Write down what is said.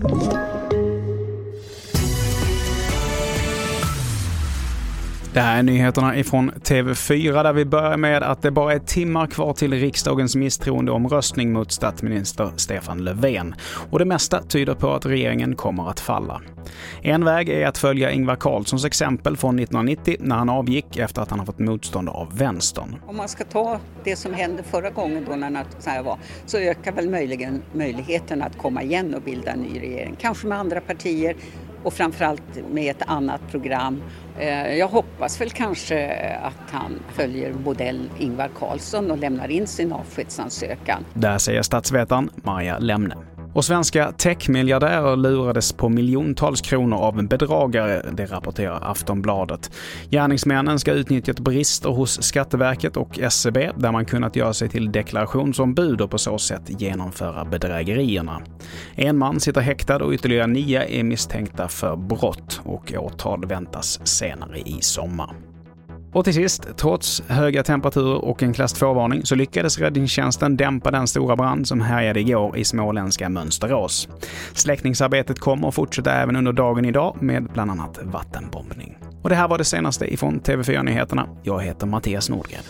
Thank you. Det här är nyheterna ifrån TV4 där vi börjar med att det bara är timmar kvar till riksdagens misstroendeomröstning mot statsminister Stefan Löfven. Och det mesta tyder på att regeringen kommer att falla. En väg är att följa Ingvar Carlssons exempel från 1990 när han avgick efter att han har fått motstånd av vänstern. Om man ska ta det som hände förra gången då när så här var, så ökar väl möjligen möjligheten att komma igen och bilda en ny regering. Kanske med andra partier och framförallt med ett annat program. Eh, jag hoppas väl kanske att han följer modell Ingvar Carlsson och lämnar in sin avskedsansökan. Där säger statsvetaren Maja Lemne. Och svenska techmiljardärer lurades på miljontals kronor av en bedragare, det rapporterar Aftonbladet. Gärningsmännen ska ha utnyttjat brister hos Skatteverket och SCB där man kunnat göra sig till deklarationsombud och på så sätt genomföra bedrägerierna. En man sitter häktad och ytterligare nio är misstänkta för brott och åtal väntas senare i sommar. Och till sist, trots höga temperaturer och en klass 2-varning så lyckades räddningstjänsten dämpa den stora brand som härjade igår i småländska Mönsterås. Släckningsarbetet kommer att fortsätta även under dagen idag med bland annat vattenbombning. Och det här var det senaste ifrån TV4 Nyheterna. Jag heter Mattias Nordgren.